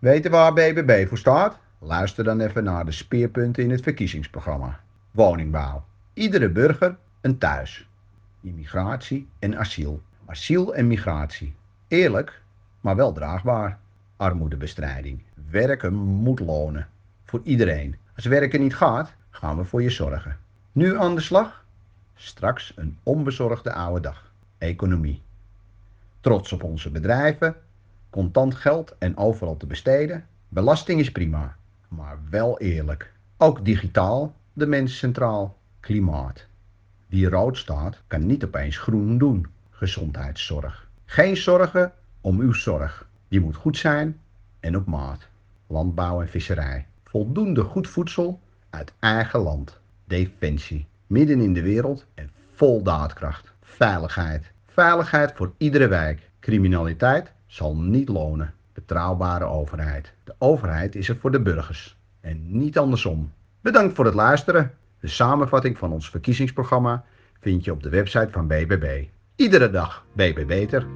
Weten waar BBB voor staat? Luister dan even naar de speerpunten in het verkiezingsprogramma. Woningbouw. Iedere burger een thuis. Immigratie en asiel. Asiel en migratie. Eerlijk, maar wel draagbaar. Armoedebestrijding. Werken moet lonen. Voor iedereen. Als werken niet gaat, gaan we voor je zorgen. Nu aan de slag? Straks een onbezorgde oude dag. Economie. Trots op onze bedrijven, contant geld en overal te besteden. Belasting is prima, maar wel eerlijk. Ook digitaal, de mens centraal. Klimaat. Wie rood staat, kan niet opeens groen doen. Gezondheidszorg. Geen zorgen om uw zorg. Die moet goed zijn en op maat. Landbouw en visserij. Voldoende goed voedsel uit eigen land. Defensie. Midden in de wereld en vol daadkracht. Veiligheid. Veiligheid voor iedere wijk. Criminaliteit zal niet lonen. Betrouwbare overheid. De overheid is er voor de burgers en niet andersom. Bedankt voor het luisteren. De samenvatting van ons verkiezingsprogramma vind je op de website van BBB. Iedere dag BB Beter.